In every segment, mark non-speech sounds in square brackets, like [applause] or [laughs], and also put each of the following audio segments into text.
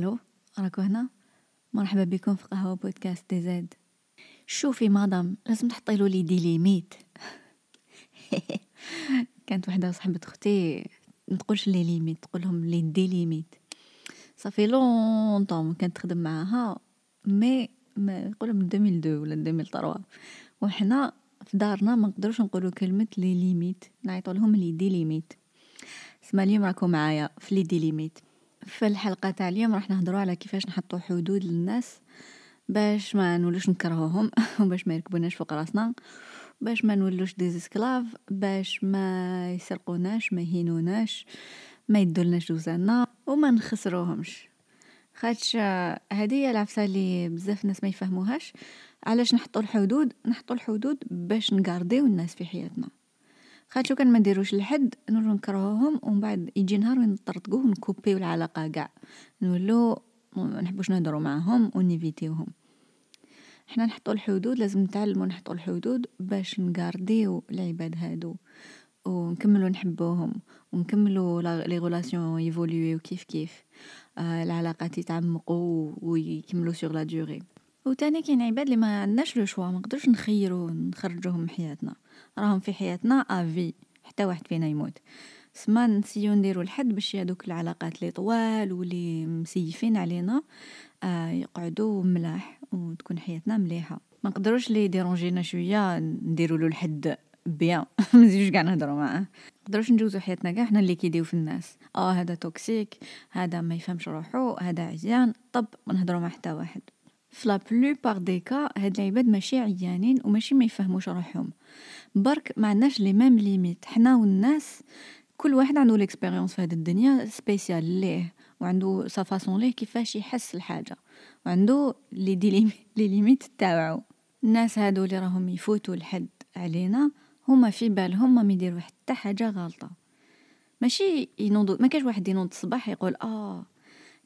ألو راكو هنا؟ مرحبا بكم في قهوة podcast DZ. شوفي مادام لازم تحطيلو les des limites. [laughs] كانت وحدة صاحبة أختي متقولش les limites تقولهم les des limites. ça fait longtemps كانت تخدم معاها mais ما نقولها من 2002 ولا 2003 وحنا في دارنا ما نقدروش نقولوا كلمة les limites نعيطوا لهم les des limites. سما اليوم راكم معايا في les des limites. في الحلقة تاع اليوم راح نهضروا على كيفاش نحطوا حدود للناس باش ما نولوش نكرهوهم [laughs] وباش ما يركبوناش فوق راسنا باش ما نولوش des esclaves باش ما يسرقوناش ما يهينوناش ما يدولناش دوزانا وما نخسروهمش. خاطش هذه هي العفسة اللي بزاف ناس ما يفهموهاش. علاش نحطوا الحدود؟ نحطوا الحدود باش نغارديو الناس في حياتنا. خاطش لو كان ما نديروش لحد نولو نكرهوهم ومن بعد يجي نهار وين نطردقوه ونكوبيو العلاقة قاع نولو ما نحبوش نهضروا معاهم ونيفيتيوهم حنا نحطوا الحدود لازم نتعلموا نحطوا الحدود باش نغارديو العباد هادو ونكملوا نحبوهم ونكملوا les relations يفولويو كيف كيف. آه العلاقات يتعمقوا ويكملوا sur la durée وتاني كاين عباد اللي ما عندناش le choix ما نقدرش نخيروا نخرجوهم من حياتنا. راهم في حياتنا à vie حتى واحد فينا يموت. سما نسيو نديرو الحد باش هادوك العلاقات لي طوال ولي مسيفين علينا آه يقعدوا ملاح وتكون حياتنا مليحة. ما نقدروش لي ديرونجينا شوية نديرو له الحد bien. [laughs] ما نزيدوش كاع نهضروا معاه. نقدروش نجوزو حياتنا كاع حنا اللي كيديو في الناس. آه هذا toxique هذا ما يفهمش روحو هذا عزيان طب ما نهضروا مع حتى واحد. في la plupart des cas هاد العباد ماشي عيانين وماشي ما يفهموش روحهم. برك ما عندناش les mêmes limites. حنا والناس كل واحد عنده l'expérience في هاد الدنيا spéciale ليه وعنده sa façon ليه كيفاش يحس الحاجة وعنده les idées les limites تاوعو الناس هادو اللي راهم يفوتوا الحد علينا هما في بالهم ما يديروا حتى حاجة غلطة. ماشي ينوضوا ما كاش واحد ينوض الصباح يقول آه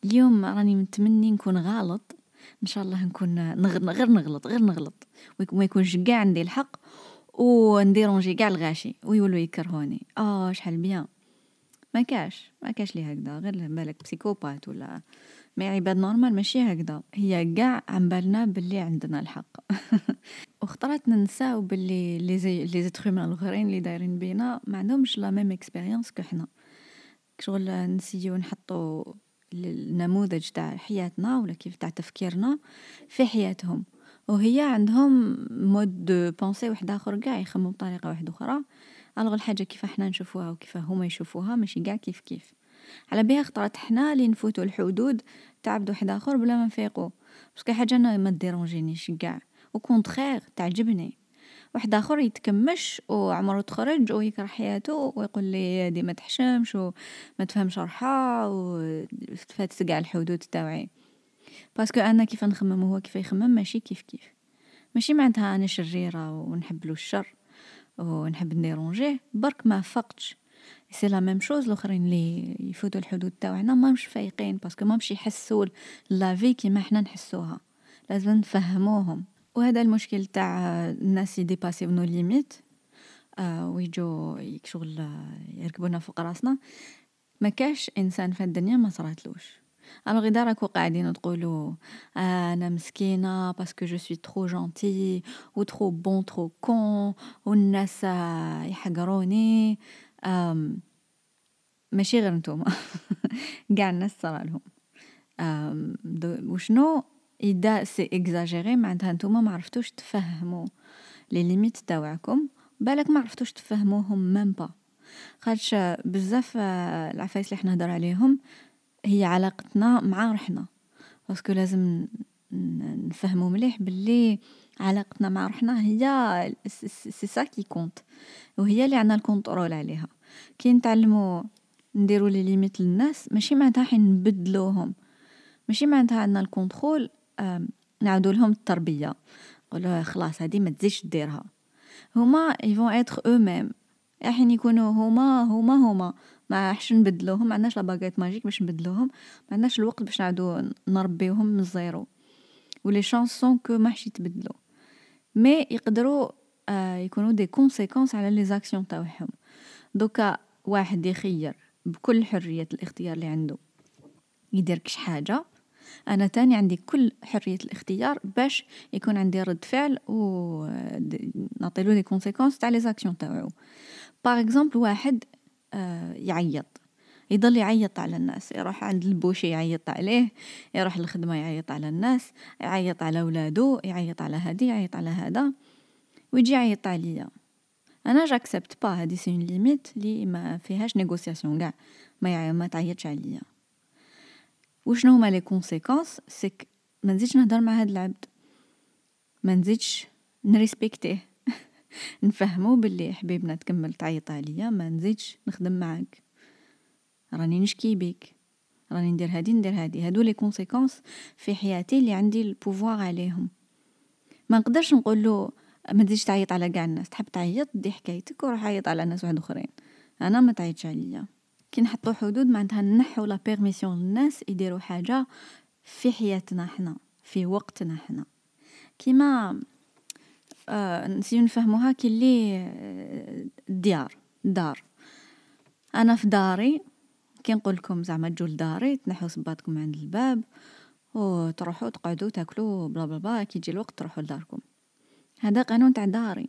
اليوم راني متمني نكون غلط إن شاء الله نكون نغ... غير نغلط غير نغلط. وما يكونش كاع عندي الحق ونديرونجي كاع الغاشي ويولوا يكرهوني. آه شحال bien. ما كاش ما كاش لي هكذا غير بالك psychopathe ولا mais عباد normal ماشي هكذا. هي كاع عن بالنا باللي عندنا الحق. [laughs] وخطرات ننساو باللي les ê- les êtres humains الأخرين اللي دايرين بينا ما عندهمش la même expérience كحنا شغل نسيو نحطو النموذج تاع حياتنا ولا كيف تاع تفكيرنا في حياتهم. وهي عندهم mode de pensée واحد آخر كاع يخمموا بطريقة واحدة أخرى. alors الحاجة كيف إحنا نشوفوها وكيف هما يشوفوها ماشي كاع كيف كيف. على بها خطرات حنا لي نفوتو الحدود تاع بد واحد آخر بلا ما نفيقو. parce que حاجة أنا ما ديرونجينيش كاع au contraire تعجبني. واحد آخر يتكمش وعمرو تخرج ويكره حياته ويقول لي هادي ما تحشمش وما تفهمش روحها وفات كاع الحدود تاوعي. parce que أنا كيف نخمم وهو كيف يخمم ماشي كيف كيف. ماشي معناتها أنا شريرة ونحب له الشر ونحب نديرونجيه برك ما فقتش. c'est la même chose الأخرين اللي يفوتوا الحدود تاعنا ماهمش فايقين parce que ماهمش يحسوا la vie كيما حنا نحسوها. لازم نفهموهم. وهذا المشكل تاع الناس يديباسيو nos limites آه ويجو شغل يركبونا فوق راسنا. ما كاش إنسان في الدنيا ما صراتلوش. alors اذا راكو قاعدين تقولوا أنا مسكينة parce que je suis trop gentille et trop bonne trop conne والناس يحقروني. ماشي غير نتوما. [laughs] قاع الناس صرالهم وشنو؟ إذا c'est exagéré معناتها نتوما ما عرفتوش تفهموا les limites تاوعكم بالك ما عرفتوش تفهموهم même pas خاطش بزاف العفايس اللي حنا نهضر عليهم هي علاقتنا مع روحنا. parce que لازم نفهمو مليح باللي علاقتنا مع روحنا هي c'est ça qui compte. وهي اللي عندنا ال contrôle عليها. كي نتعلمو نديرو les limites للناس ماشي معناتها حين نبدلوهم. ماشي معناتها عندنا ال contrôle نعاودو لهم التربية. نقولو خلاص هادي ما تزيدش ديرها. هما ils vont être eux-mêmes. حين يكونوا هما هما هما. ما حش نبدلوهم ما عندناش la baguette magique باش نبدلوهم ما عندناش الوقت باش نعاودو نربيوهم من ال zéro. و les chances sont que ما حش يتبدلو mais يقدروا آه يكونوا des conséquences على les actions تاعهم. دوكا واحد يخير بكل حرية الاختيار اللي عنده. يدير كش حاجة. أنا تاني عندي كل حرية الاختيار باش يكون عندي رد فعل و نعطيلو les conséquences تاع les actions تاوعو. par exemple واحد يعيط، يضل يعيط على الناس، يروح عند ال boucher يعيط عليه، يروح للخدمة يعيط على الناس، يعيط على ولادو، يعيط على هادي، يعيط على هذا، ويجي يعيط عليا. أنا j'accepte pas هادي c'est une limite لي ما فيهاش négociation قاع، ما ما تعيطش عليا. وشنو هما les conséquences c'est que ما نزيدش نهدر مع هاد العبد. ما نزيدش نريسبكتيه. نفهمو بلي حبيبنا تكمل تعيط عليا ما نزيدش نخدم معاك. راني نشكي بيك. راني ندير هادي ندير هادي. هادو les conséquences في حياتي اللي عندي ال pouvoir عليهم. ما نقدرش نقولو ما تزيدش تعيط على قاع الناس. تحب تعيط دي حكايتك وروح عيط على ناس واحد آخرين. أنا ما تعيطش عليا. كي نحطو حدود معناتها نحو la permission للناس يديروا حاجة في حياتنا حنا في وقتنا حنا. كيما آه نسيو نفهموها كي اللي آه الديار دار. أنا في داري كي نقول لكم زعما تجوا لداري تنحوا صباطكم عند الباب وتروحوا تقعدوا تاكلوا bla bla bla كي يجي الوقت تروحوا لداركم. هذا قانون تاع داري.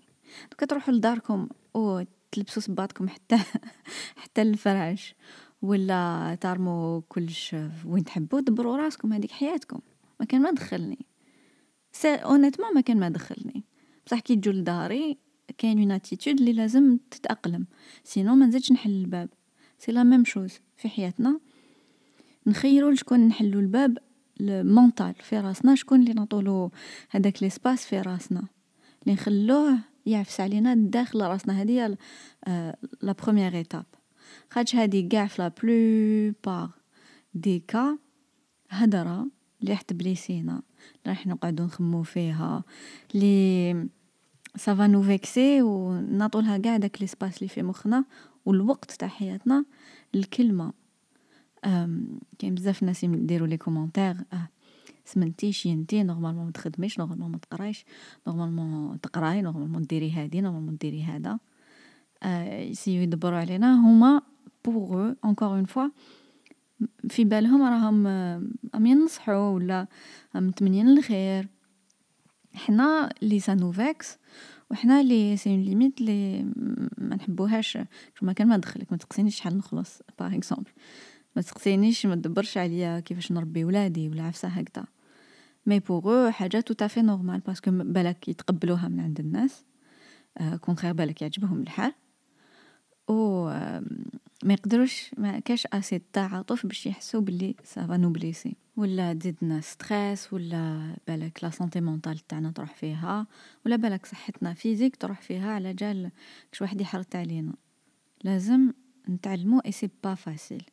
دوكا تروحوا لداركم و تلبسوا صباطكم حتى [laughs] حتى الفراش ولا ترموا كلش وين تحبوا دبروا راسكم هذيك حياتكم. ما كان ما دخلني. honnêtement ما كان ما دخلني. بصح كي تجو لداري كاين une attitude اللي لازم تتأقلم. sinon ما نزيدش نحل الباب. c'est la même chose في حياتنا. نخيروا لشكون نحلوا الباب؟ ال mental في راسنا شكون اللي نعطولو هذاك l'espace في راسنا. اللي نخلوه يعفس علينا داخل راسنا. هذه la première étape خاطش هذه قاع في la plupart des cas هدرة اللي راح راح نقعدو نخمو فيها. لي سافا نو فيكسي و نعطولها قاع داك l'espace اللي في مخنا والوقت تاع حياتنا الكلمة. كاين بزاف ناس يديروا les commentaires آه سمنتي شينتي normalement ما تخدميش normalement ما تقرايش normalement تقراي normalement ديري هادي normalement ديري هذا يسيو يدبروا علينا. هما pour encore une fois في بالهم راهم راهم ينصحوا ولا متمنين الخير. حنا لي سانو فيكس وحنا اللي c'est une limite اللي ما نحبوهاش. ما كان ما دخلك ما تقسينيش شحال نخلص par exemple ما تسقسينيش ما تدبرش عليا كيفاش نربي ولادي ولا عفسة هكذا. mais pour حاجة tout à fait normale parce que بالك يتقبلوها من عند الناس. contraire بالك يعجبهم الحال. و ما يقدروش ما كاش assez تعاطف باش يحسوا باللي ça va nous blesser ولا تزيدنا stress ولا بالك la santé mentale تاعنا تروح فيها ولا بالك صحتنا physique تروح فيها على جال كش واحد يحرط علينا. لازم نتعلمو et c'est pas facile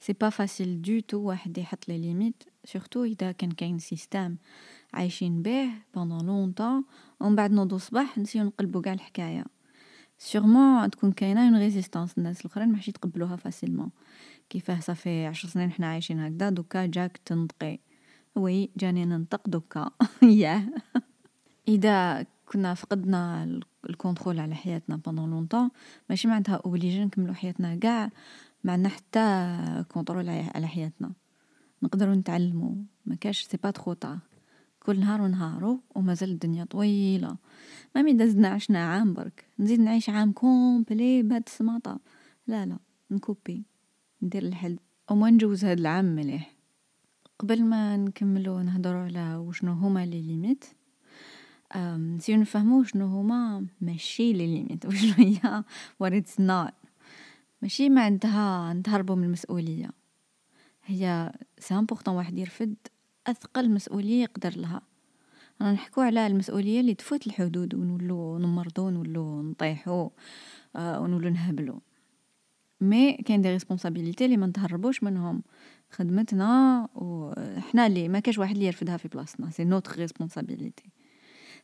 c'est pas facile du tout واحد يحط les limites surtout إذا كان كاين système عايشين به pendant longtemps ومن بعد نوضو صباح نسيو نقلبو قاع الحكاية. sûrement تكون كاينة une résistance الناس الأخرين ماحش يتقبلوها facilement. كيفاه؟ صافي عشر سنين حنا عايشين هكذا دوكا جاك تنطقي oui جاني ننطق دوكا. [laughs] ياه. إذا كنا فقدنا ال contrôle على حياتنا pendant longtemps ماشي معناتها obligé نكملو حياتنا كاع ما عندنا حتى contrôle على حياتنا. نقدروا نتعلموا ما كاش c'est pas trop tard كل نهار ونهارو ومازال الدنيا طويلة. même إذا حنا عشنا عام برك. نزيد نعيش عام complet بهاد السماطة. لا لا ن couper ندير الحل. وما نجوز هاد العام مليح. قبل ما نكملو نهضروا على وشنو هما les limites نسيو نفهمو شنو هما ماشي les limites. [laughs] وشنو هي it's not ماشي معناتها نتهربوا من المسؤولية. هي c'est واحد يرفد أثقل مسؤولية يقدر لها. رانا نحكو على المسؤولية اللي تفوت الحدود ونولو نمرضو نولو نطيحو آه ونولو نهبلو. mais كاين des responsabilités اللي ما نتهربوش منهم. خدمتنا وحنا اللي ما كاش واحد اللي يرفدها في بلاصتنا c'est notre responsabilité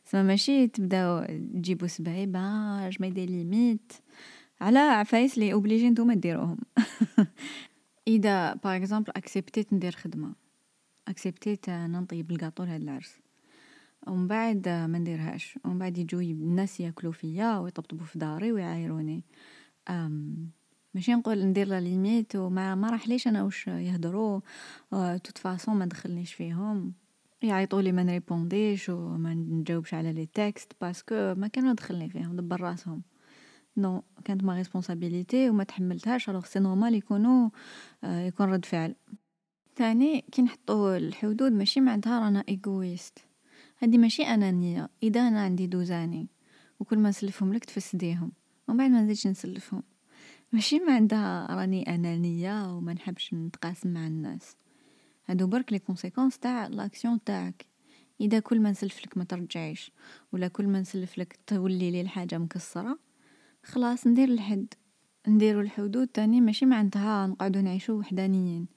سما ماشي تبداو تجيبو سبعيباج ما des limites. على عفايس اللي obligé نتوما ديروهم. [laughs] إذا par exemple اكسبتيت ندير خدمة. اكسبتيت نطيب الكاطو لهاد العرس ومن بعد ما نديرهاش ومن بعد يجوا الناس ياكلوا فيا ويطبطبوا في داري ويعايروني ماشي نقول ندير la limite و ما راحليش أنا واش يهدرو toute façon ما دخلنيش فيهم يعيطولي ما نريبونديش و ما نجاوبش على les textes parce que ما كان دخلني فيهم دبر راسهم non كانت ma responsabilité و ما تحملتهاش alors c'est normal يكونوا يكون رد فعل ثاني كي نحطو الحدود ماشي معناتها رانا égoïste هادي ماشي أنانية. إذا أنا عندي دوزاني. وكل ما نسلفهم لك تفسديهم. ومن بعد ما نزيدش نسلفهم. ماشي معناتها راني أنانية وما نحبش نتقاسم مع الناس. هادو برك les conséquences تاع l'action تاعك. إذا كل ما نسلفلك ما ترجعيش. ولا كل ما نسلفلك تولي لي الحاجة مكسرة خلاص ندير الحد. نديرو الحدود تاني ماشي معناتها نقعدو نعيشو وحدانيين.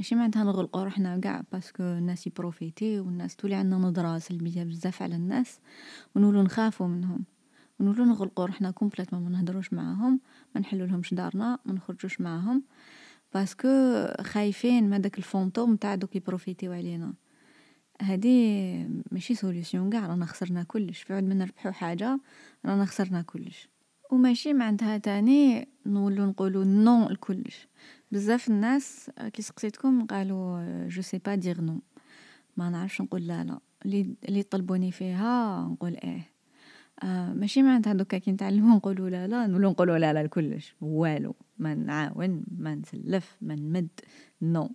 ماشي معناتها نغلقو روحنا قاع parce que الناس ي profiter والناس تولي عندنا نظرة سلبية بزاف على الناس ونولو نخافو منهم. ونولو نغلقو روحنا complètement ما نهدروش معاهم ما نحلولهمش دارنا ما نخرجوش معاهم. parce que خايفين من هداك ال fantôme تاع دوك يبروفيتيو علينا. هادي ماشي solution قاع رانا خسرنا كلش. في عود ما نربحو حاجة رانا خسرنا كلش. وماشي معناتها تاني نولو نقولو non لكلش. بزاف الناس كي سقسيتكم قالوا je sais pas dire non ما نعرفش نقول لا لا. اللي يطلبوني فيها نقول إيه. آه ماشي معناتها دوكا كي نتعلمو نقولو لا لا. نولو نقولو لا لا لكلش. والو. ما نعاون ما نسلف ما نمد. non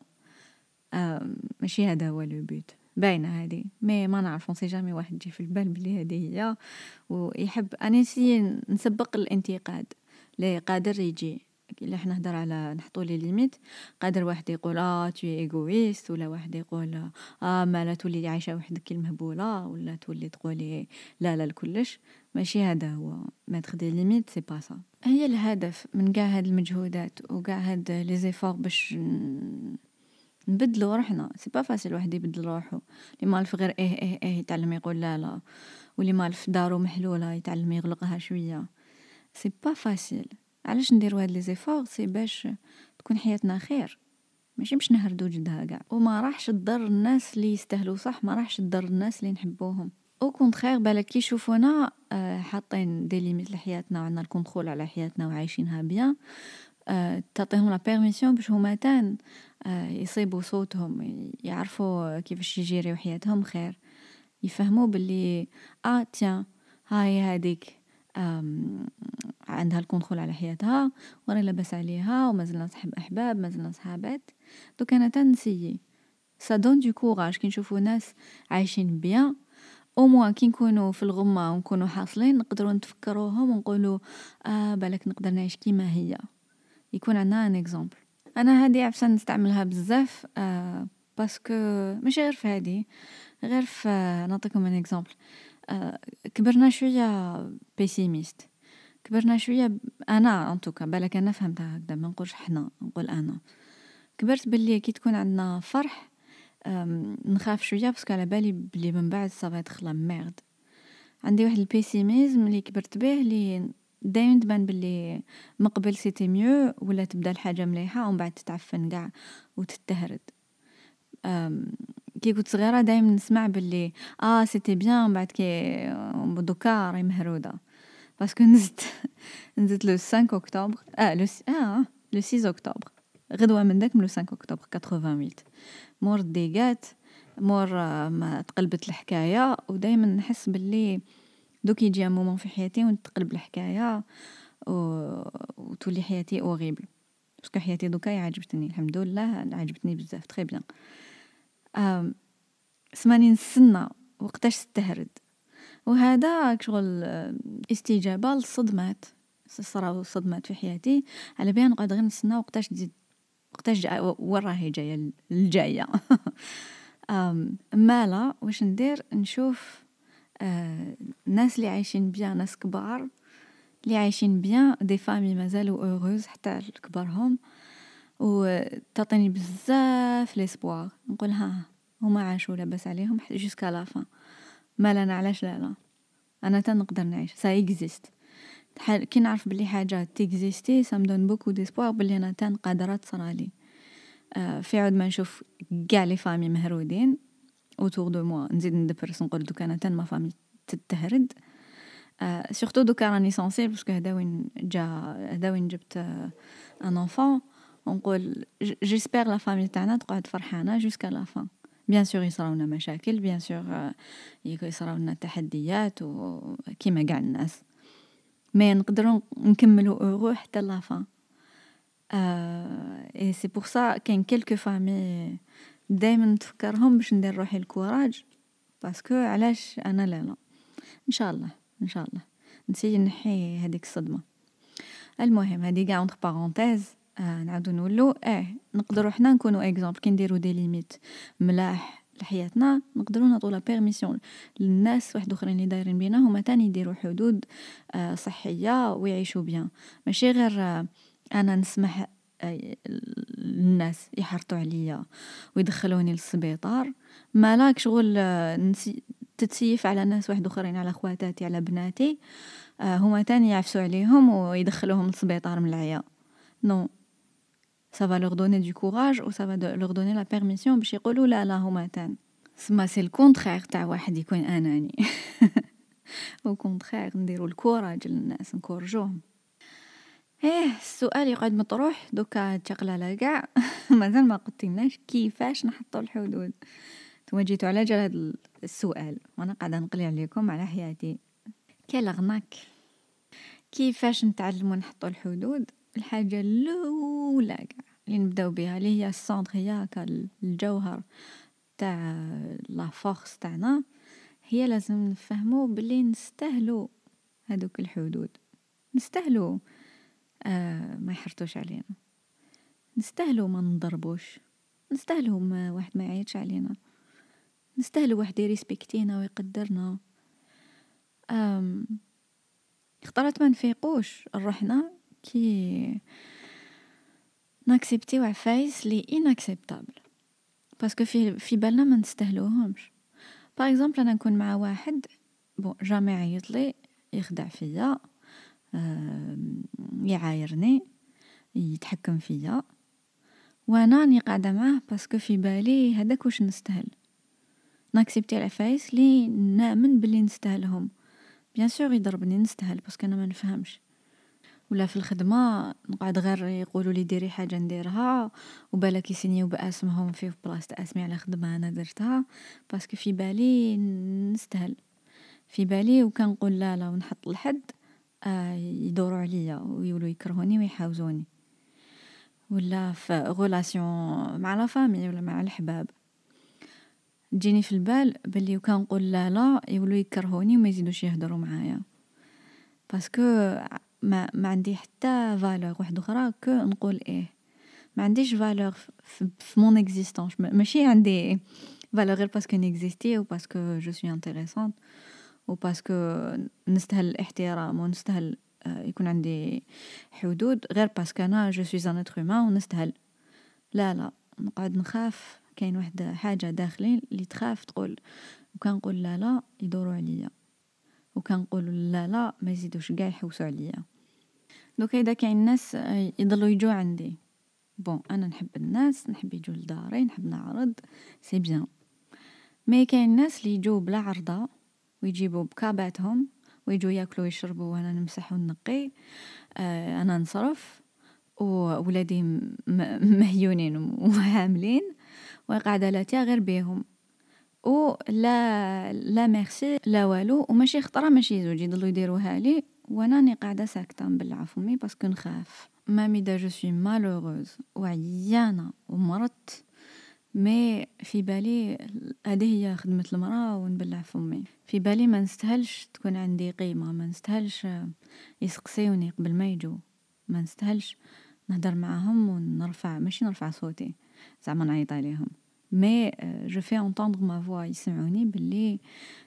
آه ماشي هذا هو le but. باينة هادي. mais ما نعرف si jamais واحد يجي في البال بلي هادي هي ويحب أنا نسبق الانتقاد. اللي قادر يجي. إلا حنا نهدر على نحطو les limites. قادر واحد يقول آه t'es égoïste ولا واحد يقول آه ما لا تولي عايشة وحدك المهبولة ولا تولي تقولي لا لا لكلش. ماشي هذا هو. mettre des limites c'est pas ça هي الهدف من كاع هاد المجهودات وكاع هاد les efforts باش نبدلو روحنا. c'est pas facile واحد يبدل روحو. اللي مالف غير إيه إيه إيه يتعلم يقول لا لا. واللي مالف دارو محلولة يتعلم يغلقها شوية. C'est pas facile علاش نديرو هاد les efforts؟ c'est باش تكون حياتنا خير. ماشي باش نهردو جدها قاع وما راحش تضر الناس اللي يستاهلوا صح؟ ما راحش تضر الناس اللي نحبوهم. Au contraire بالك كي يشوفونا آه حاطين des limites لحياتنا وعندنا ال contrôle على حياتنا وعايشينها bien آه تعطيهم la permission باش هما تان آه يصيبوا صوتهم يعرفوا كيفاش يجيريو حياتهم خير. يفهموا باللي آه tiens هاي هاديك عندها ال contrôle على حياتها وراني لاباس عليها ومازلنا صحاب أحباب مازلنا صحابات. donc أنا تنسيي ça donne du courage كي نشوفو ناس عايشين bien au moins كي نكونوا في الغمة ونكونوا حاصلين نقدروا نتفكروهم ونقولوا آه بالك نقدر نعيش كيما هي. يكون عندنا un exemple أنا هادي عفسه نستعملها بزاف آه parce que ماشي غير في هادي غير في نعطيكم un exemple آه كبرنا شوية pessimistes كبرنا شوية أنا en tout cas بالك أنا فهمتها هكذا ما نقولش حنا نقول أنا. كبرت باللي كي تكون عندنا فرح نخاف شوية parce que على بالي بلي من بعد ça va être la merde عندي واحد ال pessimisme اللي كبرت به اللي دايما تبان باللي مقبل c'était mieux ولا تبدا الحاجة مليحة ومن بعد تتعفن قاع وتتهرد. كي كنت صغيرة دايما نسمع باللي آه سيتي بيان بعد كي دوكا راهي مهرودة. باسكو نزت نزت لو 5 اكتوبر آه لو آه لو 6 اكتوبر غدوه من داك من لو 5 اكتوبر 88 مور ديغات مور ما تقلبت الحكاية ودائما نحس باللي دوك يجي مومون في حياتي ونتقلب الحكاية و... وتولي حياتي horrible parce que حياتي دوكا عجبتني الحمد لله عجبتني بزاف très bien سماني نستنى وقتاش تهرد وهذا شغل استجابة للصدمات صراو صدمات في حياتي. على بها نقعد غير نستنى وقتاش تزيد وقتاش وين راهي جاية الجاية. [laughs] مالا واش ندير؟ نشوف آه الناس اللي عايشين bien ناس كبار اللي عايشين bien des familles مازالوا heureux حتى كبرهم وتعطيني بزاف l'espoir نقول ها هما عاشوا لاباس عليهم jusqu'à la fin أنا علاش لا لا. أنا تنقدر نعيش. ça existe كي نعرف بلي حاجة تيكزيستي ça me donne beaucoup d'espoir بلي أنا تان قادره تصرالي آه في عود ما نشوف كاع les familles مهرودين autour de moi نزيد ندبرس نقول دوك أنا تان ma famille تتهرد. surtout دوكا راني sensible parce que هدا وين جا هدا وين جبت un enfant ونقول j'espère la famille تاعنا تقعد فرحانة jusqu'à la fin bien sûr يصراونا مشاكل bien sûr يصراونا تحديات و كيما قاع الناس. mais نقدروا نكملو heureux حتى la fin et c'est pour ça كاين quelques familles دايما نتفكرهم باش ندير روحي ال courage parce que علاش أنا لا لا؟ إن شاء الله إن شاء الله. نسي نحي هذيك الصدمة. المهم هذه قاع entre parenthèses آه نعاودو نقولو آه نقدروا حنا نكونوا exemple كي نديرو des limites ملاح لحياتنا نقدروا نعطوا la permission للناس واحد اخرين اللي دايرين بينا هما تاني يديروا حدود آه صحية ويعيشوا bien. ماشي غير آه أنا نسمح الناس يحرطوا عليا ويدخلوني للسبيطار. مالاك شغل نسي تتسيف على ناس واحد اخرين على خواتاتي على بناتي هما تاني يعفسوا عليهم ويدخلوهم للسبيطار من العيا. non. Ça va leur donner du courage ou ça va leur donner la permission باش يقولوا لا لا هما تان سما c'est ال contraire تاع واحد يكون اناني Au contraire نديرو ال courage للناس نكورجوهم إيه السؤال يقعد مطروح دوكا تشقلالة قاع مازال ما قلتلناش كيفاش نحطو الحدود نتوما جيتو على جال هاد السؤال وأنا قاعدة نقلي عليكم على حياتي quelle arnaque كيفاش نتعلمو نحطو الحدود الحاجة الأولى قاع اللي نبدأو بها اللي هي ال centre هي هكا الجوهر تاع لا فورس تاعنا هي لازم نفهمو بلي نستاهلو هادوك الحدود. نستاهلو آه ما يحرطوش علينا. نستاهلو ما نضربوش. نستاهلو ما واحد ما يعيطش علينا. نستاهلو واحد يريسبكتينا ويقدرنا. أم خطرات ما نفيقوش. روحنا كي ناكسبتيو عفايس لي inacceptables parce que في في بالنا ما نستاهلوهمش par exemple أنا نكون مع واحد bon jamais عيط لي يخدع فيا يعايرني يتحكم فيا وأنا راني قاعدة معاه parce que في بالي هذاك واش نستاهل ناكسبتي العفايس لي نامن بلي نستاهلهم bien sûr يضربني نستاهل parce que أنا ما نفهمش ولا في الخدمة نقعد غير يقولوا لي ديري حاجة نديرها وبالك يسنيو باسمهم في بلاصة أسمي على خدمة أنا درتها. parce que في بالي نستاهل. في بالي وكنقول لا لا ونحط الحد آه يدوروا عليا ويولوا يكرهوني ويحاوزوني. ولا في relation مع la famille ولا مع الحباب. تجيني في البال بلي وكان نقول لا لا يولوا يكرهوني وما يزيدوش يهضروا معايا. parce que ما ما عندي حتى valeur واحدة أخرى que نقول إيه. ما عنديش valeur في, mon existence ماشي عندي فالور غير باسكو نيكزيستي باسكو جو سوي انتريسونت و باسكو نستاهل الاحترام و نستاهل يكون عندي حدود غير parce que أنا je suis un être humain و نستاهل لا لا. نقعد نخاف. كاين واحد حاجة داخلي اللي تخاف تقول وكان نقول لا لا يدوروا عليا. وكان نقول لا لا ما يزيدوش قاع يحوسوا عليا. donc اذا كاين ناس يضلوا يجوا عندي. bon أنا نحب الناس نحب يجوا لداري نحب نعرض c'est bien. mais كاين ناس اللي يجوا بلا عرضة ويجيبوا بكاباتهم ويجوا ياكلوا ويشربوا وأنا نمسح ونقي آه أنا نصرف وولادي مهيونين وهاملين وقاعدة لاتيا غير بيهم. و لا لا ميرسي لا والو وماشي خطرة ماشي زوج يضلوا يديروها لي. وأنا قاعدة ساكتة نبلع فمي parce que نخاف. même si je suis malheureuse وعيانة ومرضت mais في بالي هذه هي خدمة المرأة ونبلع فمي في بالي ما نستاهلش تكون عندي قيمة ما نستاهلش يسقسيوني قبل ما يجوا ما نستاهلش نهدر معاهم ونرفع ماشي نرفع صوتي زعما نعيط عليهم. mais je fais entendre ma voix يسمعوني بلي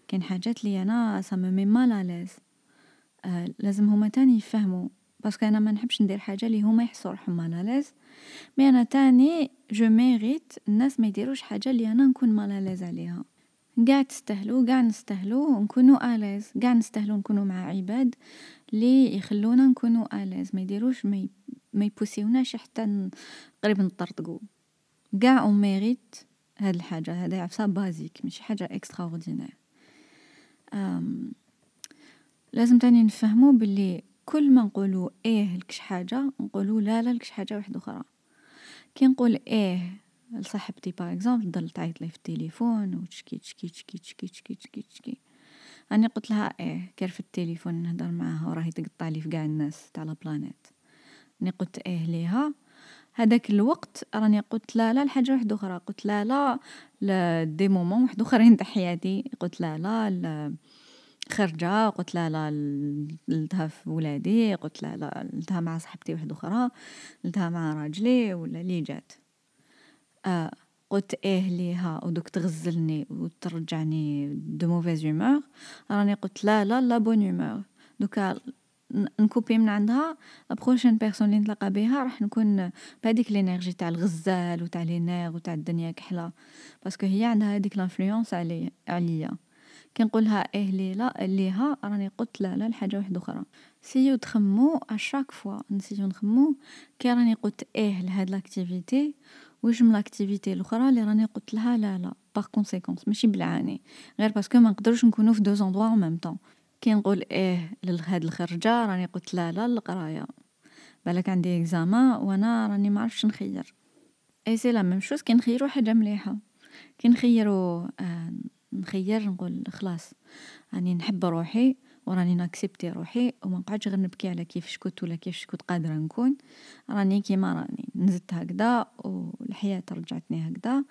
كاين حاجات لي أنا ça met mal à l'aise لازم هما تاني يفهموا. parce que أنا ما نحبش ندير حاجة اللي هما يحسوا روحهم mal à l'aise mais أنا تاني je mérite الناس ما يديروش حاجة اللي أنا نكون mal à l'aise عليها. قاع تستهلو قاع نستهلو نكونو à l'aise. قاع نستهلو نكونو مع عباد اللي يخلونا نكونو à l'aise. ما يديروش ما, ما ي pousser وناش حتى قريب نطرطقو. قاع on mérite هاد الحاجة هذا عفسة basique ماشي حاجة extraordinaire لازم تاني نفهمو بلي كل ما نقولو إيه لكش حاجة نقولو لا لا لكش حاجة واحدة أخرى. كي نقول إيه لصاحبتي par exemple تضل تعيط لي في التليفون و تشكي تشكي تشكي تشكي تشكي تشكي راني قلت لها إيه كير في التليفون نهدر معاها و راهي تقطع لي في قاع الناس تاع la planète. راني قلت إيه ليها هذاك الوقت راني قلت لا لا لحاجة واحدة أخرى قلت لا لا ل des moments وحدوخرين تاع حياتي قلت لا لا خرجة قلت لا لا لتها في ولادي قلت لا لا لتها مع صاحبتي وحدوخرى لتها مع راجلي ولا لي جات. آه قلت إيه ليها و دوك تغزلني و ترجعني de mauvaise humeur راني قلت لا لا la bonne humeur. donc ن copier من عندها prochaine personne لي نتلاقا بيها راح نكون بهاديك l'énergie تاع الغزال و تاع les nerfs و تاع الدنيا كحلة. parce que هي عندها هاديك l'influence علي عليا. كي نقولها إيه ليلا ليها راني قلت لا لا لحاجة وحدوخرى. سيو تخمو اشاك فوا نسيو نخمو كي راني قلت إيه لهاد l'activité واش من l'activité لخرى لي راني قلتلها لا لا par conséquence ماشي بالعاني غير parce que منقدروش نكونو في deux endroits en même temps. كي نقول إيه لهاد الخرجة راني قلت لا لا للقراية. بالاك عندي examen و أنا راني معرفتش نخير. et c'est la même chose كي نخيرو حاجة مليحة. كي نخيرو نخير نقول خلاص راني نحب روحي و راني ن accepter روحي و منقعدش غير نبكي على كيفاش كنت ولا كيفاش كنت قادرة نكون. راني كيما راني نزدت هكذا و الحياة رجعتني هكذا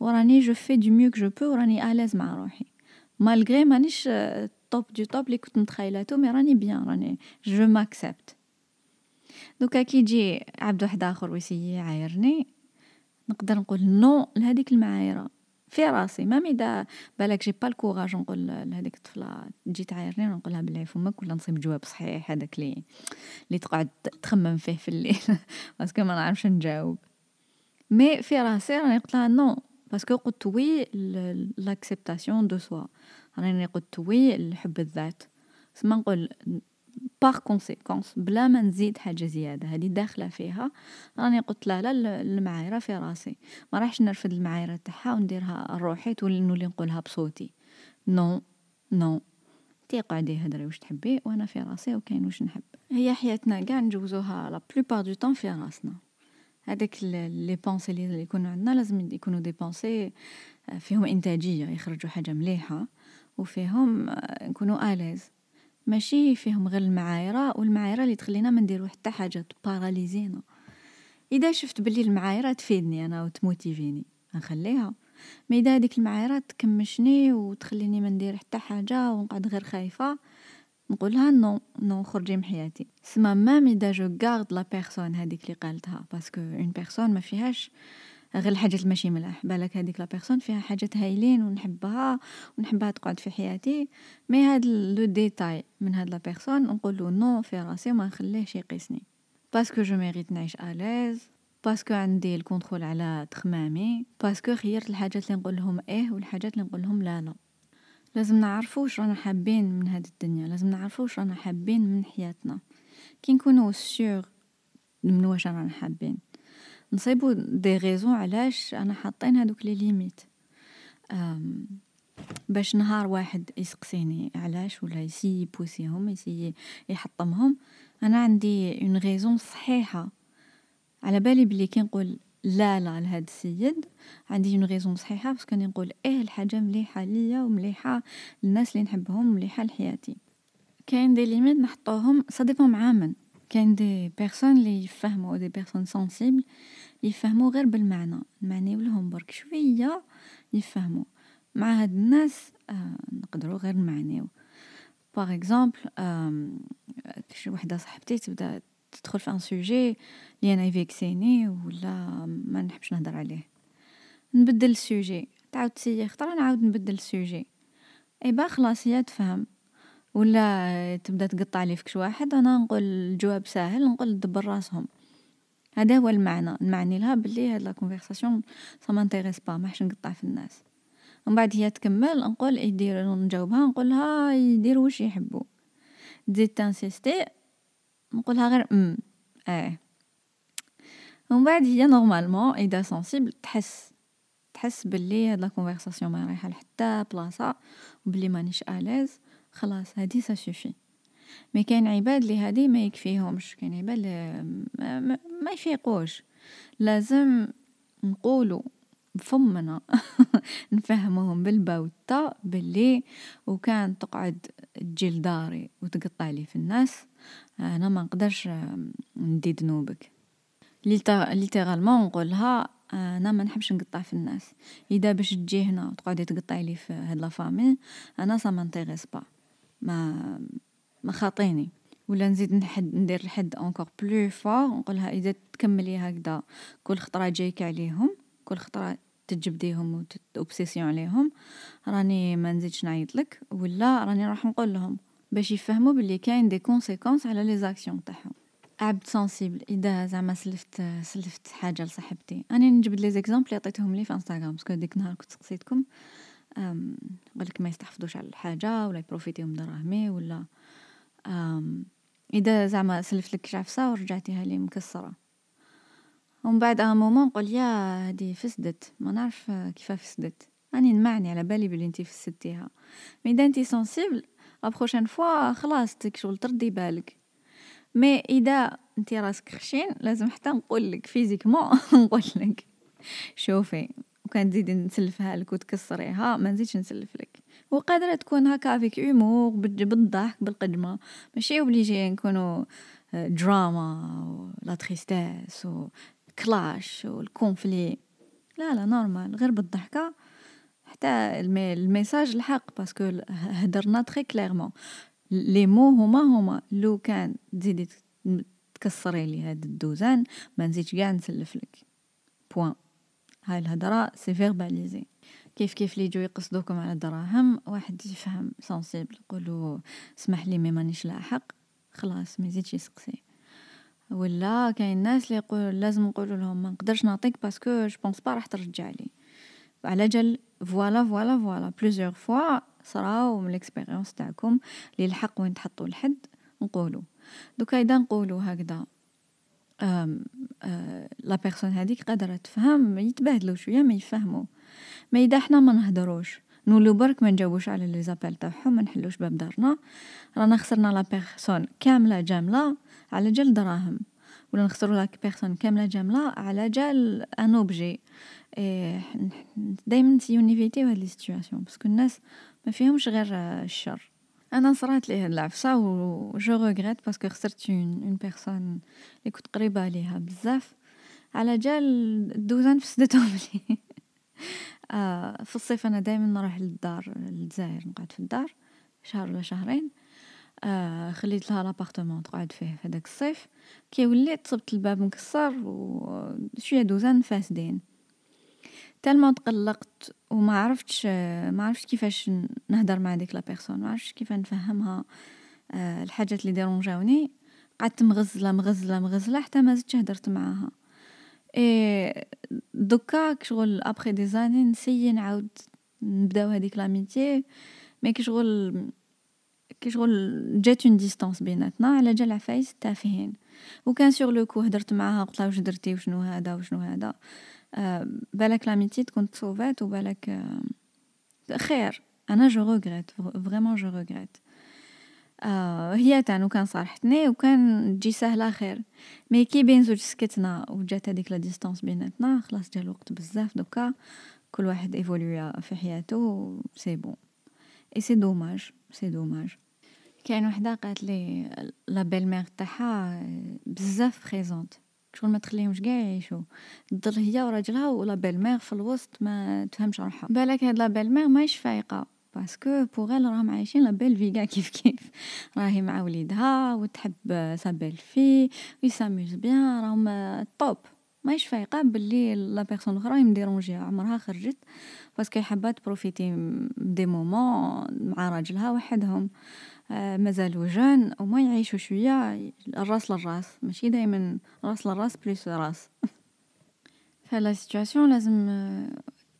و راني je fais du mieux que je peux و راني à l'aise مع روحي. malgré مانيش top du top لي كنت متخيلاتو mais راني bien راني je m'accepte. donc كي يجي عبد وحداخر و ي essayer يعايرني نقدر نقول non لهاديك المعايرة في راسي même اذا بالاك j'ai pas ال courage نقول لهاديك الطفلة تجي تعايرني نقولها بلعي فمك ولا نصيب جواب صحيح هذاك لي لي تقعد تخمم فيه في الليل [laughs] parce que ما نعرفش نجاوب. mais في راسي راني قلت لها non parce que قلت oui l'acceptation de soi. راني قلت oui لحب الذات. سما نقول par conséquence بلا ما نزيد حاجة زيادة هادي داخلة فيها راني قلت لا لا المعايرة في راسي. ما راحش نرفد المعايرة تاعها و نديرها لروحي تولي نولي نقولها بصوتي. non non انتي قعدي هدري واش تحبي و أنا في راسي و كاين واش نحب. هي حياتنا قاع نجوزوها la plupart du temps في راسنا. هاداك les pensées لي يكونو عندنا لازم يكونو des pensées فيهم إنتاجية يخرجو حاجة مليحة و فيهم نكونو à l'aise. ماشي فيهم غير المعايرة و المعايرة لي تخلينا ما نديرو حتى حاجة ت paralyser نا. إذا شفت بلي المعايرة تفيدني أنا و ت motiver ني نخليها. mais إذا هاديك المعايرة تكمشني و تخليني ما ندير حتى حاجة و نقعد غير خايفة نقولها non non خرجي من حياتي. سما même إذا je garde la personne هاديك لي قالتها parce que une personne ما فيهاش غير الحاجات الماشي ملاح بالاك هاديك la personne فيها حاجات هايلين و نحبها و نحبها تقعد في حياتي mais هاد le détail من هاد la personne نقولو non في راسي و ما نخليهش يقيسني. parce que je mérite نعيش à l'aise parce que عندي ال contrôle على تخمامي parce que خيرت الحاجات لي نقولهم إيه و الحاجات لي نقولهم لا لا. لازم نعرفو واش رانا حابين من هاد الدنيا لازم نعرفو واش رانا حابين من حياتنا. كي نكونو سور من واش رانا حابين نصيبو دي غيزون علاش رانا حاطين هادوك لي ليميت. باش نهار واحد يسقسيني علاش ولا يسيي يبوسيهم يسيي يحطمهم أنا عندي اون غيزون صحيحة. على بالي بلي كي نقول لا لا لهاد السيد عندي اون غيزون صحيحة باسكو راني نقول إيه لحاجة مليحة ليا و مليحة للناس لي نحبهم و مليحة لحياتي. كاين دي ليميت نحطوهم سا ديبون مع من. كاين دي بيرسون لي يفهمو دي بيرسون سونسيبل يفهمو غير بالمعنى. نمعنيولهم برك شوية يفهمو. مع هاد الناس نقدرو غير نمعنيو. باغ اكزومبل شي وحدة صاحبتي تبدا تدخل في ان سوجي لي أنا يفيكسيني ولا ما نحبش نهدر عليه. نبدل السوجي تعاود تسيي خطرا نعاود نبدل السوجي. إي با خلاص هي تفهم. ولا تبدا تقطع لي كش واحد أنا نقول الجواب ساهل نقول دبر راسهم. هذا هو المعنى نمعنيلها بلي هاد لا كونفرساسيون سا مانتيريس با ماحش نقطع في الناس. ومن بعد هي تكمل نقول يدير نجاوبها نقولها يديرو واش يحبو. تزيد تانسيستي نقولها غير ام آه. ومن بعد هي نورمالمون إذا سونسيبل تحس تحس بلي هاد لا كونفرساسيون ما رايحة لحتى بلاصة و بلي مانيش ألاز خلاص هادي سا سوفي. مي كاين عباد لي هادي ما يكفيهمش كاين عباد ما, ما, ما يفيقوش. لازم نقولوا بفمنا [laughs] نفهموهم بالبا باللي وكان تقعد تجي لداري وتقطع لي في الناس أنا ما نقدرش ندي ذنوبك ليترالمون نقولها أنا ما نحبش نقطع في الناس. إذا باش تجي هنا وتقعدي تقطعي لي في هاد لا أنا سا مانتيريس با ما ما خاطيني. ولا نزيد نحد ندير الحد اونكور بلو فور نقولها إذا تكملي هكذا كل خطرة جايك عليهم كل خطرة تجبديهم وتوبسيسيون عليهم راني ما نزيدش نعيط لك ولا راني راح نقول لهم باش يفهموا باللي كاين دي كونسيكونس على لي زاكسيون تاعهم. عبد سنسيبل إذا زعما سلفت سلفت حاجة لصاحبتي. اني نجبد لي زيكزامبل اللي عطيتهم لي في انستغرام باسكو ديك النهار كنت سقسيتكم. قالك ما يستحفظوش على الحاجة ولا يبروفيتيو من دراهمي ولا إذا زعما سلفت لك عفسه ورجعتيها لي مكسرة. ومن بعد ان مومون نقول يا هادي فسدت ما نعرف كيف فسدت. راني نمعني على بالي بلي أنتي فسدتيها. مي إذا أنتي سنسيبل لا بروشين فوا خلاص تك شغل تردي بالك. مي إذا أنتي راسك خشين لازم حتى نقول لك فيزيكمون [laughs] نقول لك. شوفي. وكان تزيدي نسلفها لك وتكسريها ما نزيدش نسلف لك. وقادرة تكون هكا فيك هومور بالضحك بالقدمة. ماشي اوبليجي نكونوا دراما لا تريستيس و كلاش والكونفلي لا لا نورمال غير بالضحكة حتى الميساج الحق باسكو هدرنا تري كليرمون لي مو هما هما. لو كان تزيدي تكسري لي هاد الدوزان ما نزيدش كاع نسلف لك. بوان هاي الهضره سي فيرباليزي. كيف كيف لي يجوا يقصدوكم على الدراهم؟ واحد يفهم سنسيبل يقولوا اسمح لي مي مانيش لاحق خلاص ما يزيدش يسقسي. ولا كاين ناس اللي يقول لازم نقول لهم ما نقدرش نعطيك باسكو جو بونس با راح ترجع لي. على جال فوالا فوالا فوالا. بليزيور فوا صراو من الاكسبيريونس تاعكم لي الحق وين تحطوا الحد نقولوا. دوكا إذا نقولوا هكذا. لا بيرسون هذيك قادرة تفهم يتبادلوا شوية ما يفهموا. ما إذا حنا ما نهدروش نولو برك ما نجاوبوش على لي زابيل تاعهم ما نحلوش باب دارنا. رانا خسرنا لا بيرسون كاملة جاملة على جال دراهم ولا نخسروا لا بيرسون كاملة جاملة على جال ان اوبجي دائما نسيو نيفيتيو هاد لي سيتوياسيون باسكو الناس ما فيهمش غير الشر. أنا صرات لي هاد العفسة و جو ريغريت باسكو خسرت اون اون بيرسون اللي كنت قريبة ليها بزاف. على جال الدوزان فسدتهم [laughs] لي. آه في الصيف أنا دائما نروح للدار للجزائر نقعد في الدار شهر ولا شهرين. آه خليت لها لابارتمون تقعد فيه في هذاك الصيف. كي وليت صبت الباب مكسر وشويه دوزان فاسدين تالمون تقلقت وما عرفتش ما عرفتش كيفاش نهدر مع ديك لا بيرسون ما عرفتش كيف نفهمها آه الحاجات اللي ديرونجاوني قعدت مغزلة مغزلة مغزلة حتى ما زدتش هدرت معاها. إي دوكا شغل ابخي دي زاني نسيي نعاود نبداو هذيك لاميتي. مي كي شغل كي شغل جات اون ديستانس بيناتنا على جال عفايس تافهين وكان سور لو كو هدرت معاها قلت لها واش درتي وشنو هذا وشنو هذا. بالك لاميتي تكون تصوفات وبالك خير أنا جو ريغريت vraiment je regrette آه هي تاني وكان صارحتني وكان تجي سهلة خير mais كي بين زوج سكتنا وجات هذيك la distance بيناتنا خلاص جا الوقت بزاف donc كل واحد évolué في حياته c'est bon et c'est dommage c'est dommage كاين وحده قالت لي la belle-mère تاعها بزاف présente شغل ما تخليهمش كاع يعيشوا. تضل هي وراجلها و la belle-mère في الوسط ما تفهمش روحها. بالك هاد la belle-mère ماهيش فايقة. parce que bon راهم عايشين la belle-fille كاع كيف كيف. راهي مع وليدها وتحب sa belle-fille وي s'amusent bien راهم top ماهيش فايقة باللي la personne الأخرى م dérangé ها عمرها خرجت parce que حابه ت profiter des moments مع راجلها وحدهم. مازالوا jeunes وما يعيشوا شوية. الراس للراس ماشي دائما راس للراس بليس راس. [laughs] ف la situation لازم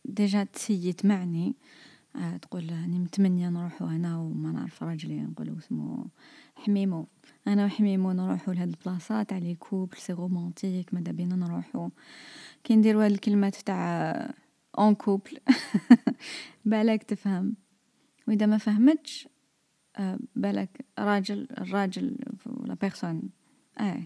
déjà تسيت معني. آه تقول راني متمنية نروحو أنا وما نعرف راجلي نقولو اسمو حميمو. أنا وحميمو نروحو لهاد البلاصات تاع les couples c'est romantique ماذا بينا نروحو. كي نديرو هاد الكلمات تاع en couple [laughs] بالك تفهم. وإذا ما فهمتش آه، بالك راجل الراجل ولا la personne آه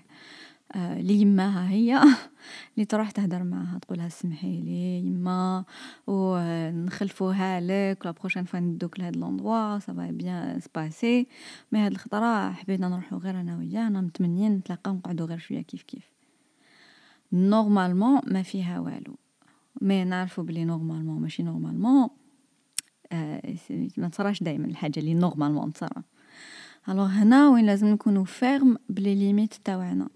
آه، لي يماها هي. [laughs] اللي تروح تهدر معاها تقولها سمحي لي يما ونخلفوها لك la prochaine fois ندوك لهاد l'endroit ça va bien se passer mais هاد الخطرة حبينا نروحو غير أنا وياه أنا متمنيين نتلاقاو نقعدو غير شوية كيف كيف. normalement ما فيها والو. mais نعرفو بلي normalement ماشي normalement آه ما تصراش دايما الحاجة اللي normalement تصرا alors هنا وين لازم نكونو fermes ب les limites تاوعنا.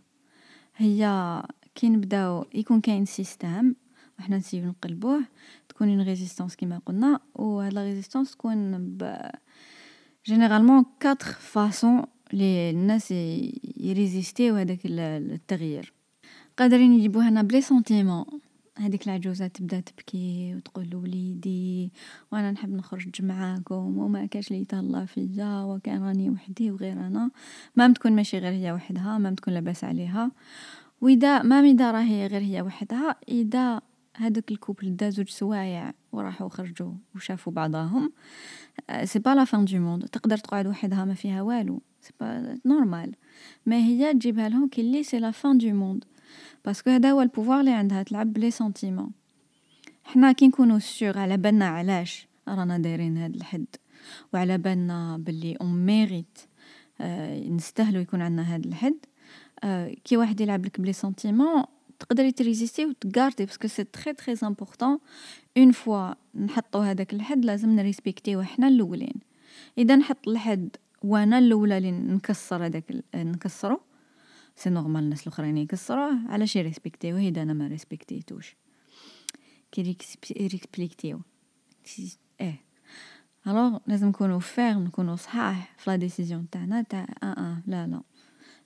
هي كي نبداو يكون كاين système وحنا ن essayer و نقلبوه تكون une résistance كيما قلنا و هاد la résistance تكون ب généralement quatre façons لي الناس ي résister و هذاك التغيير. قادرين يجيبوها لنا ب les sentiments هذيك العجوزة تبدأ تبكي وتقول وليدي وأنا نحب نخرج معاكم وما كاش لي يتهلا فيا وكان راني وحدي وغير أنا. même تكون ماشي غير هي وحدها même تكون لاباس عليها. وإذا même اذا راهي غير هي وحدها إذا هذاك ال couple دا زوج سوايع وراحوا خرجوا وشافوا بعضهم c'est pas la fin du monde تقدر تقعد وحدها ما فيها والو c'est pas normal mais هي تجيبها لهم que c'est la fin du monde parce que هذا هو ال pouvoir اللي عندها تلعب ب les sentiments حنا كي نكونو سيغ على بالنا علاش رانا دايرين هاد الحد وعلى بالنا بلي on mérite آه نستاهلو يكون عندنا هاد الحد آه كي واحد يلعب لك ب les sentiments تقدري ت résister وت garder parce que c'est très très important une fois نحطو هذاك الحد لازم ن respecter و حنا الأولين. إذا نحط الحد وأنا الأولى اللي نكسر هذاك نكسرو c'est normal الناس الاخرين يكسروه علاش ي respecter وه إذا أنا ما respecté توش. كي respecter و آه alors لازم نكونوا fermes نكونوا صحاح في décision تاعنا تاع آه آه لا لا.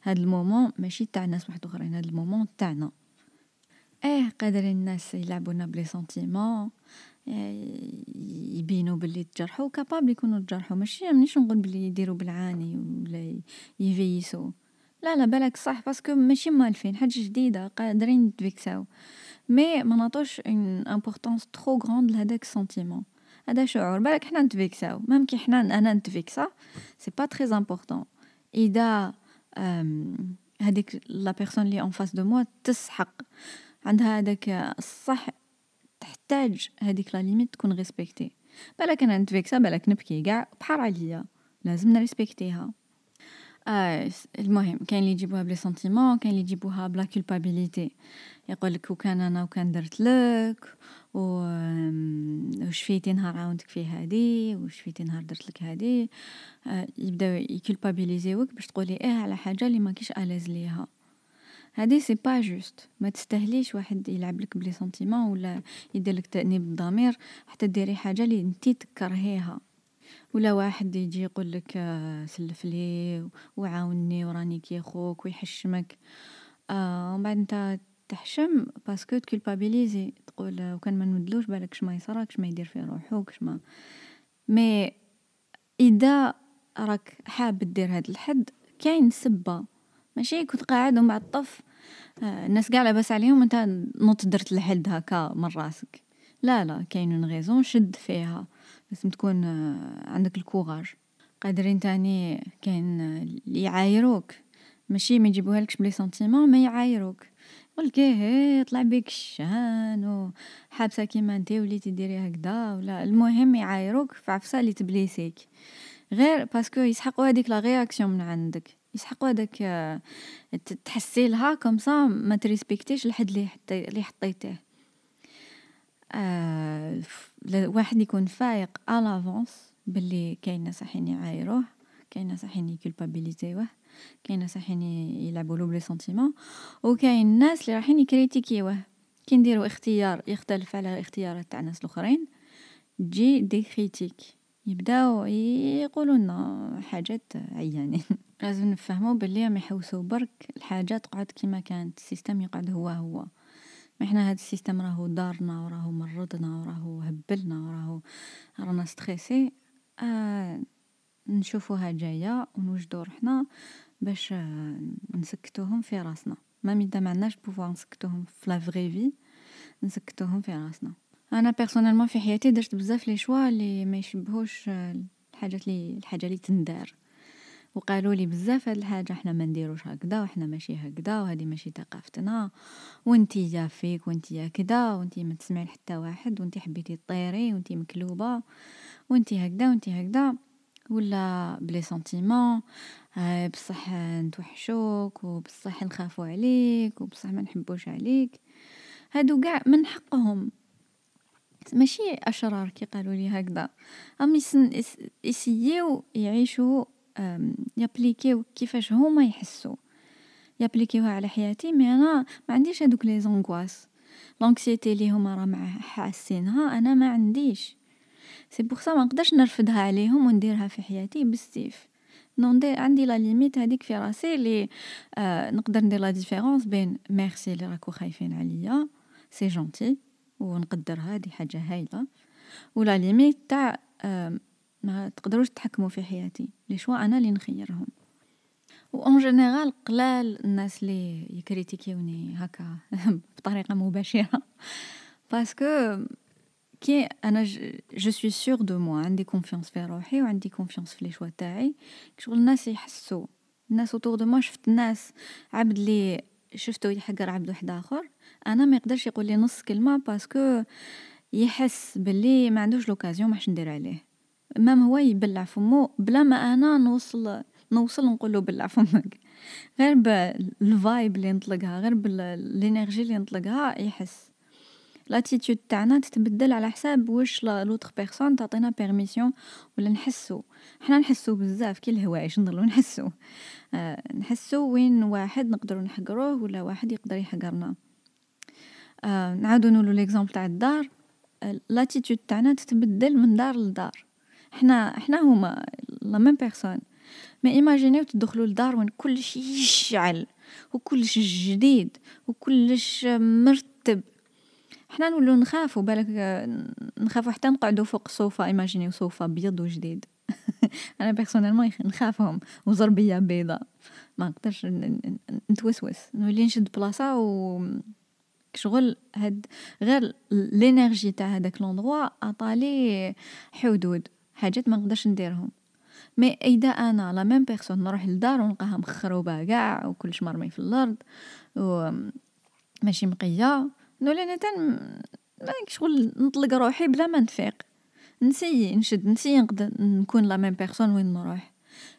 هاد ال moment ماشي تاع ناس واحد أخرين هاد ال moment تاعنا. آه قادرين الناس يلعبونا ب les sentiments يبينوا باللي تجرحوا capable يكونوا تجرحوا ماشي مانيش نقول بلي يديروا بالعاني ولا يفيسوا لا لا بالك صح parce que ماشي مالفين حاجة جديدة قادرين نتفيكساو mais ما نعطوش une importance trop grande لهداك ال sentiment هذا شعور بالك حنا نتفيكساو. même كي حنا أنا نت vexer ا c'est pas très important إذا هذيك la personne لي en face de moi تسحق. عندها هذاك الصح تحتاج هذيك la limite تكون respectée بالك أنا نت vexer ا بالك نبكي كاع بحال عليا لازم ن respecter ها آه المهم كاين اللي يجيبوها ب les sentiments كاين اللي يجيبوها ب la culpabilité. يقول لك وكان أنا وكان درت لك و وشفيتي نهار عاونتك في هادي وشفيتي نهار درت لك هادي. آه يبداو ي culpabiliser وك باش تقولي إيه على حاجة اللي ماكيش à l'aise ليها. هادي c'est pas juste ما تستاهليش واحد يلعب لك ب les sentiments ولا يدير لك تأنيب الضمير حتى ديري حاجة اللي انتي تكرهيها. ولا واحد يجي يقول لك آه، سلف لي وعاوني وراني كي خوك ويحشمك. آه ومن بعد أنت تحشم parce que ت culpabiliser تقول آه، وكان ما نمدلوش بالك شما يصرا شما يدير في روحو شما. mais إذا راك حاب دير هاد الحد كاين سبة. ماشي كنت قاعد ومن بعد طف. الناس قاع لاباس عليهم أنت نضت درت الحد هكا من راسك. لا لا كاين raison شد فيها. لازم تكون آه، عندك ال courage قادرين تاني كاين اللي يعايروك. ماشي ما يجيبوهالكش ب les sentiments ما يعايروك. يقولك إيه طلع بيك الشان وحابسة كيما أنت وليتي ديري هكذا ولا. المهم يعايروك في عفسة اللي ت blesser يك. غير parce que يسحقوا هذيك la réaction من عندك. يسحقوا هذاك آه، تحسي لها comme ça ما ت respecter يش الحد اللي حطي اللي حطيتيه. آه واحد يكون فايق à l'avance باللي كاين ناس راحين يعايروه كاين ناس راحين يكولبابيليزيوه كاين ناس راحين يلعبوا له ب les sentiments وكاين ناس اللي راحين يكريتيكيوه كي نديروا اختيار يختلف على الاختيارات تاع ناس الاخرين تجي des critiques يبداو يقولوا لنا حاجات عيانين. [laughs] لازم نفهموا باللي ما يحوسوا برك الحاجات تقعد كيما كانت ال système يقعد هو هو. إحنا هاد ال système راهو دارنا وراهو مرضنا وراهو هبلنا وراهو رانا stressés آه نشوفوها جاية ونوجدو روحنا باش آه نسكتوهم في راسنا. ما mais إذا ما عندناش pouvoir نسكتوهم في la vraie vie نسكتوهم في راسنا. أنا personnellement في حياتي درت بزاف les choix اللي ما يشبهوش الحاجات لي الحاجة لي تندار. وقالوا لي بزاف هاد الحاجة حنا ما نديروش هكذا وحنا ماشي هكذا وهذه ماشي ثقافتنا. وانتي يا فيك وانتي يا كذا وانتي ما تسمعي لحتى واحد وانتي حبيتي طيري وانتي مكلوبة وانتي هكذا وانتي هكذا ولا بلي سنتيمون آه بصح نتوحشوك وبصح نخافو عليك وبصح ما نحبوش عليك. هادو قاع من حقهم. ماشي أشرار كي قالوا لي هكذا هم يسيو يعيشوا يابليكيو كيفاش هما يحسوا. يابليكيوها على حياتي mais أنا ما عنديش هذوك les angoisses l'anxiété اللي هما راه مع حاسينها أنا ما عنديش. c'est pour ça ما نقدرش نرفدها عليهم ونديرها في حياتي بالسيف non ندير عندي la limite هذيك في راسي لي آه نقدر ندير la différence بين ميرسي اللي راكو خايفين عليا c'est gentil ونقدرها هذه حاجة هايلة. و la limite تاع آه ما تقدروش تحكموا في حياتي. les choix أنا اللي نخيرهم. و en général قلال الناس اللي يكريتيكيوني هكا [laughs] بطريقة مباشرة. parce que كي أنا je suis sûre de moi عندي confiance في روحي وعندي confiance في les choix تاعي. شغل الناس يحسوا. الناس autour de moi شفت ناس عبد لي شفتو يحقر عبد واحد آخر. أنا ما يقدرش يقول لي نص كلمة parce que يحس باللي ما عندوش l'occasion ما ندير عليه. même هو يبلع فمو بلا ما أنا نوصل نوصل نقول له بلع فمك. غير بال vibe اللي نطلقها غير بال énergie اللي نطلقها يحس. l'attitude تاعنا تتبدل على حساب واش l'autre personne تعطينا permission ولا نحسو. حنا نحسو بزاف كي الهوايش نضلو نحسو. آه نحسو وين واحد نقدروا نحقروه ولا واحد يقدر يحقرنا. آه نعاودو نقولو l'exemple تاع الدار. l'attitude تاعنا تتبدل من دار لدار. حنا حنا هما la même personne mais ايماجينيو تدخلوا لدار وين كلش يشعل وكلش جديد وكلش مرتب. حنا نولو نخافو بالك نخافو حتى نقعدو فوق الصوفا ايماجينيو صوفا ابيض وجديد. [laughs] أنا personnellement نخافهم وزربية بيضاء. ما نقدرش نتوسوس. نولي نشد بلاصة و شغل هاد غير l'énergie تاع هذاك l'endroit عطالي حدود. حاجات ما نقدرش نديرهم. mais إذا أنا la même personne نروح للدار ونلقاها مخروبة كاع وكلش مرمي في الأرض و ماشي منقية نولي أنا تن شغل نطلق روحي بلا ما نفيق. نسي نشد نسي نقدر نكون la même personne وين نروح.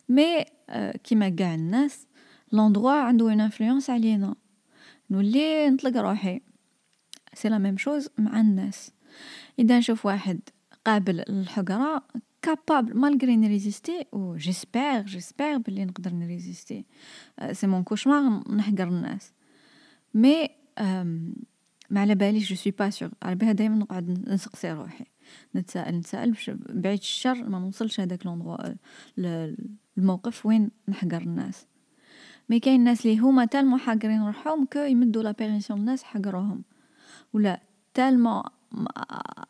mais آه كيما كاع الناس l'endroit عنده une influence علينا. نولي نطلق روحي. c'est la même chose مع الناس. إذا نشوف واحد قابل capable malgré نريزيستي و j'espère j'espère بلي نقدر نريزيستي c'est mon cauchemar نحقر الناس mais ما على باليش je suis pas sûre على بها دايما نقعد نسقسي روحي نتسائل نتسائل باش بعيد الشر ما نوصلش هذاك l'endroit الموقف وين نحقر الناس mais كاين الناس اللي هما tellement حاقرين روحهم que يمدوا la permission للناس حقروهم ولا tellement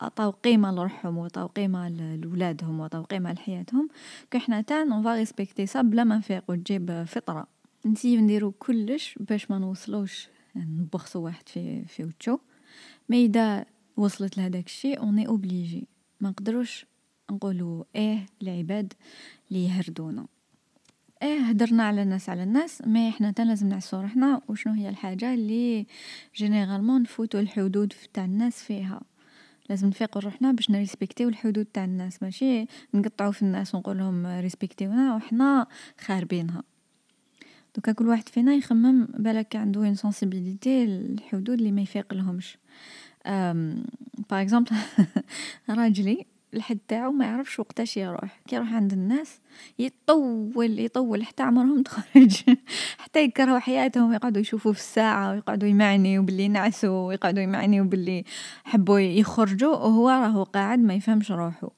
عطاو قيمة لروحهم وعطاو قيمة لولادهم وعطاو قيمة لحياتهم. كحنا تان on va respecter ça بلا ما نفيقو تجي بالفطرة. نسيو نديرو كلش باش ما نوصلوش نبخسو واحد في في وجهو. mais إذا وصلت لهداك الشيء on est obligés ما نقدروش نقولوا إيه العباد اللي يهردونا. إيه هدرنا على الناس على الناس ما إحنا تا لازم نعسو روحنا. وشنو هي الحاجة اللي généralement نفوتو الحدود تاع الناس فيها؟ لازم نفيقوا روحنا باش نريسبكتيو الحدود تاع الناس. ماشي نقطعوا في الناس ونقول لهم ريسبكتيونا وحنا خاربينها. دوكا كل واحد فينا يخمم بالك عنده une sensibilité الحدود اللي ما يفيق لهمش. par exemple [laughs] راجلي الحد تاعو ما يعرفش وقتاش يروح. كي يروح عند الناس يطول يطول حتى عمرهم [laughs] تخرج. حتى يكرهوا حياتهم يقعدوا يشوفوا في الساعة ويقعدوا يمعنيوا باللي نعسوا ويقعدوا يمعنيوا باللي حبوا يخرجوا وهو راهو قاعد ما يفهمش روحه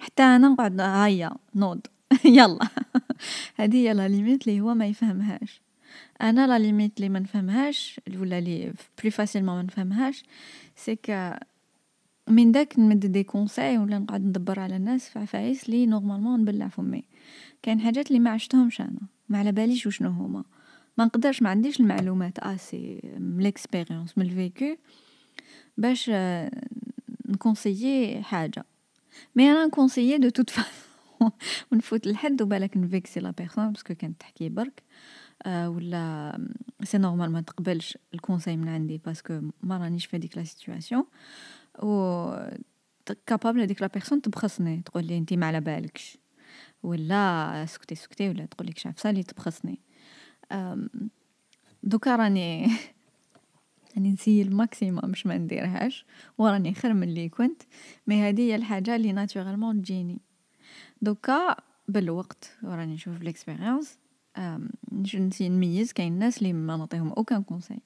حتى أنا نقعد هيا نوض. [laughs] يلا. هذه هي la limite اللي هو ما يفهمهاش. أنا la limite اللي ما نفهمهاش ولا اللي بلي facilement ما نفهمهاش. c'est من داك نمد des conseils ولا نقعد ندبر على الناس في عفايس لي normalement نبلع فمي. كاين حاجات اللي ما عشتهمش أنا. ما على باليش وشنو هما. ما نقدرش ما عنديش المعلومات. assez من l'expérience من ال vécu باش نكونسيي حاجة. mais أنا نكونسيي de tout [laughs] ونفوت لحد وبالك نفيكسي la personne parce que كانت تحكي برك. آه ولا c'est normal ما تقبلش ال conseil من عندي parce que ما رانيش في هذيك la situation و capable هذيك la personne تبخسني تقول لي انت ما على بالكش. ولا سكتي سكتي ولا تقول لك شاف اللي تبخسني دوكا راني [laughs] راني نسيي ال maximum باش ما نديرهاش. وراني خير من اللي كنت. mais هذه هي الحاجة اللي naturellement تجيني. دوكا بالوقت وراني نشوف ب l'expérience نسي نميز كاين ناس اللي ما نعطيهم aucun conseil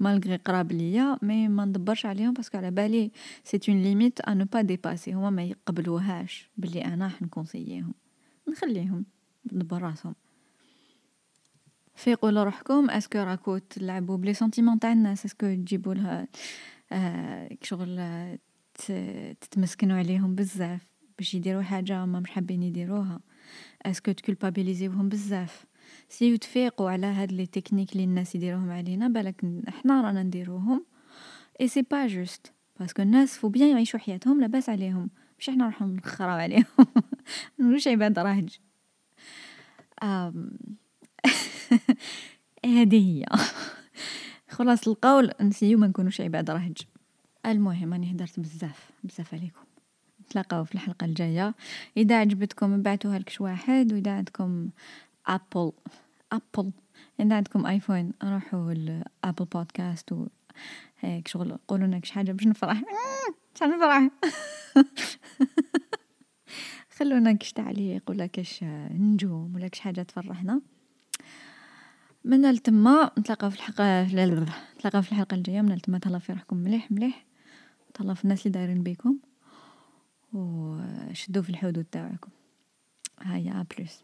malgré قراب ليا mais ما ندبرش عليهم parce que على بالي c'est une limite à ne pas dépasser هما ما يقبلوهاش بلي أنا حنكونسييهم نخليهم ندبر راسهم فيقوا لروحكم est-ce que راكو تلعبوا ب les sentiments تاع الناس est-ce que تجيبوا لها شغل تتمسكنوا عليهم بزاف باش يديروا حاجة ما مش حابين يديروها est-ce que تكولبابيليزيوهم بزاف سي تفيقوا على هاد les techniques اللي الناس يديروهم علينا بالك إحنا رانا نديروهم. et c'est pas juste parce que الناس faut bien يعيشوا حياتهم لاباس عليهم. مش إحنا نروحو نخراو عليهم. [laughs] نقولوش عباد راهج [laughs] هذه هي. خلاصة القول نسيو ما نكونوش عباد رهج. المهم اني هدرت بزاف بزاف عليكم. نتلاقاو في الحلقة الجاية. إذا عجبتكم ابعتوها لكش واحد وإذا عندكم Apple Apple اذا عندكم iPhone روحوا ل Apple Podcast و هيك شغل. قولوا لنا حاجة. باش نفرح. شحال نفرح [laughs] خلونا كش تعليق ولا كش نجوم ولا كش حاجة تفرحنا. من التما نتلاقاو في الحلقة نتلاقاو في الحلقة الجاية. من التما تهلاو في روحكم مليح مليح. تهلاو في الناس اللي دايرين بيكم. وشدوا في الحدود تاعكم هيا بلوس